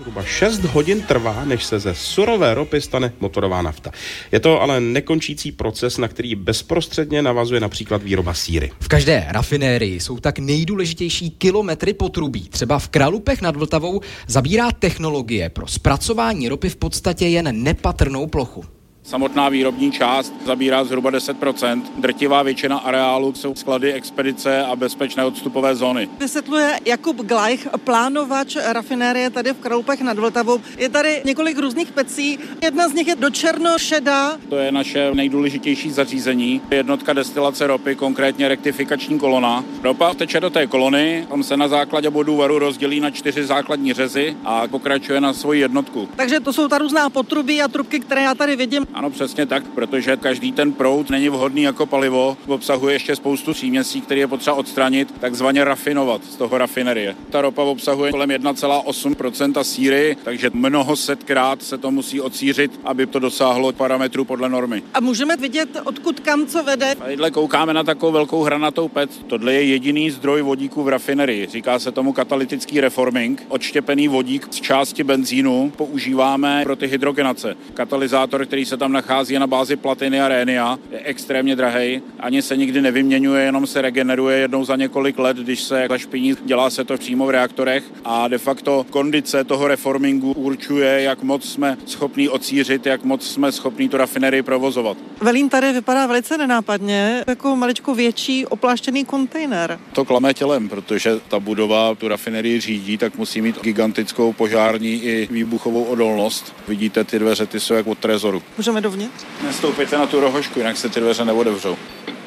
Zhruba 6 hodin trvá, než se ze surové ropy stane motorová nafta. Je to ale nekončící proces, na který bezprostředně navazuje například výroba síry. V každé rafinérii jsou tak nejdůležitější kilometry potrubí. Třeba v Kralupech nad Vltavou zabírá technologie pro zpracování ropy v podstatě jen nepatrnou plochu. Samotná výrobní část zabírá zhruba 10%. Drtivá většina areálu jsou sklady, expedice a bezpečné odstupové zóny. Vysvětluje Jakub Glajch, plánovač rafinérie tady v Kroupech nad Vltavou. Je tady několik různých pecí. Jedna z nich je do černo šedá. To je naše nejdůležitější zařízení. Jednotka destilace ropy, konkrétně rektifikační kolona. Ropa teče do té kolony, tam se na základě bodu varu rozdělí na čtyři základní řezy a pokračuje na svoji jednotku. Takže to jsou ta různá potrubí a trubky, které já tady vidím. Ano, přesně tak, protože každý ten proud není vhodný jako palivo, obsahuje ještě spoustu příměsí, které je potřeba odstranit, takzvaně rafinovat z toho rafinerie. Ta ropa obsahuje kolem 1,8% síry, takže mnoho setkrát se to musí odsířit, aby to dosáhlo parametru podle normy. A můžeme vidět, odkud kam co vede. Tadyhle koukáme na takovou velkou hranatou pec. Tohle je jediný zdroj vodíku v rafinerii. Říká se tomu katalytický reforming. Odštěpený vodík z části benzínu používáme pro ty hydrogenace. Katalyzátor, který se tam nachází na bázi platiny a rénia, je extrémně drahý, ani se nikdy nevyměňuje, jenom se regeneruje jednou za několik let, když se špiní, dělá se to přímo v reaktorech a de facto kondice toho reformingu určuje, jak moc jsme schopní odsířit, jak moc jsme schopní tu rafinerii provozovat. Velín tady vypadá velice nenápadně, jako maličko větší opláštěný kontejner. To klame tělem, protože ta budova tu rafinerii řídí, tak musí mít gigantickou požární i výbuchovou odolnost. Vidíte, ty dveře ty jsou jak od trezoru. Můžeme dovnitř? Nestoupíte na tu rohošku, jinak se ty dveře neodevřou.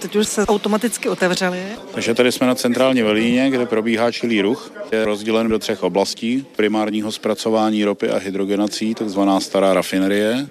Teď už se automaticky otevřely. Takže tady jsme na centrální Velíně, kde probíhá čilý ruch. Je rozdělen do třech oblastí. Primárního zpracování ropy a hydrogenací, takzvaná stará rafinerie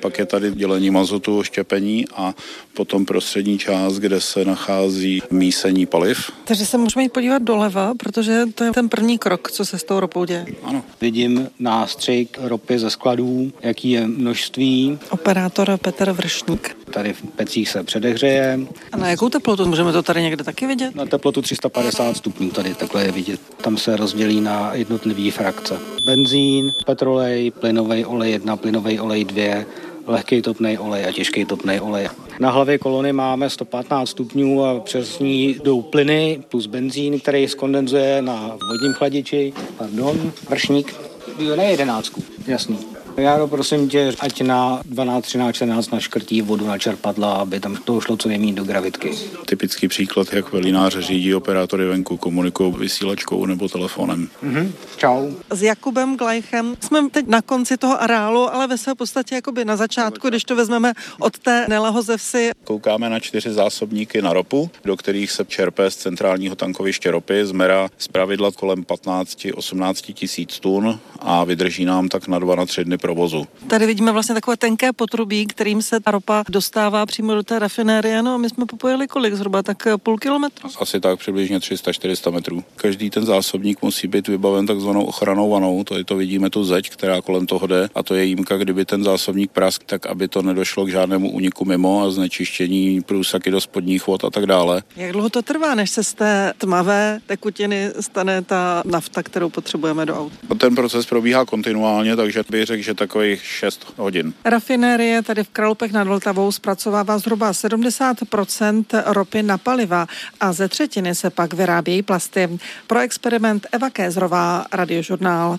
pak je tady dělení mazotu, štěpení a potom prostřední část, kde se nachází mísení paliv. Takže se můžeme jít podívat doleva, protože to je ten první krok, co se s tou ropou děje. Ano. Vidím nástřik ropy ze skladů, jaký je množství. Operátor Petr Vršník. Tady v pecích se předehřeje. A na jakou teplotu? Můžeme to tady někde taky vidět? Na teplotu 350 stupňů tady takhle je vidět. Tam se rozdělí na jednotlivé frakce. Benzín, petrolej, plynový olej 1, plynový olej 2, lehký topný olej a těžký topný olej. Na hlavě kolony máme 115 stupňů a přes ní jdou plyny plus benzín, který skondenzuje na vodním chladiči. Pardon, vršník. Ne jedenáctku, jasný. Já prosím tě, ať na 12, 13, 14 naškrtí vodu na čerpadla, aby tam to šlo co nejméně do gravitky. Typický příklad, jak velináře řídí operátory venku, komunikují vysílačkou nebo telefonem. Mhm. Čau. S Jakubem Glajchem jsme teď na konci toho areálu, ale ve své podstatě jakoby na začátku, když to vezmeme od té Nelahozevsi. Koukáme na čtyři zásobníky na ropu, do kterých se čerpe z centrálního tankoviště ropy z mera z pravidla kolem 15-18 tisíc tun a vydrží nám tak na dva na tři dny provozu. Tady vidíme vlastně takové tenké potrubí, kterým se ta ropa dostává přímo do té rafinérie. No a my jsme popojili kolik? Zhruba tak půl kilometru? Asi tak přibližně 300-400 metrů. Každý ten zásobník musí být vybaven takzvanou ochranou vanou. To je to vidíme tu zeď, která kolem toho jde. A to je jímka, kdyby ten zásobník prask, tak aby to nedošlo k žádnému úniku mimo a znečištění průsaky do spodních vod a tak dále. Jak dlouho to trvá, než se z té tmavé tekutiny stane ta nafta, kterou potřebujeme do aut? Ten proces probíhá kontinuálně, takže bych řekl, že takových 6 hodin. Rafinérie tady v Kralupech nad Vltavou zpracovává zhruba 70% ropy na paliva a ze třetiny se pak vyrábějí plasty. Pro experiment Eva Kézrová, Radiožurnál.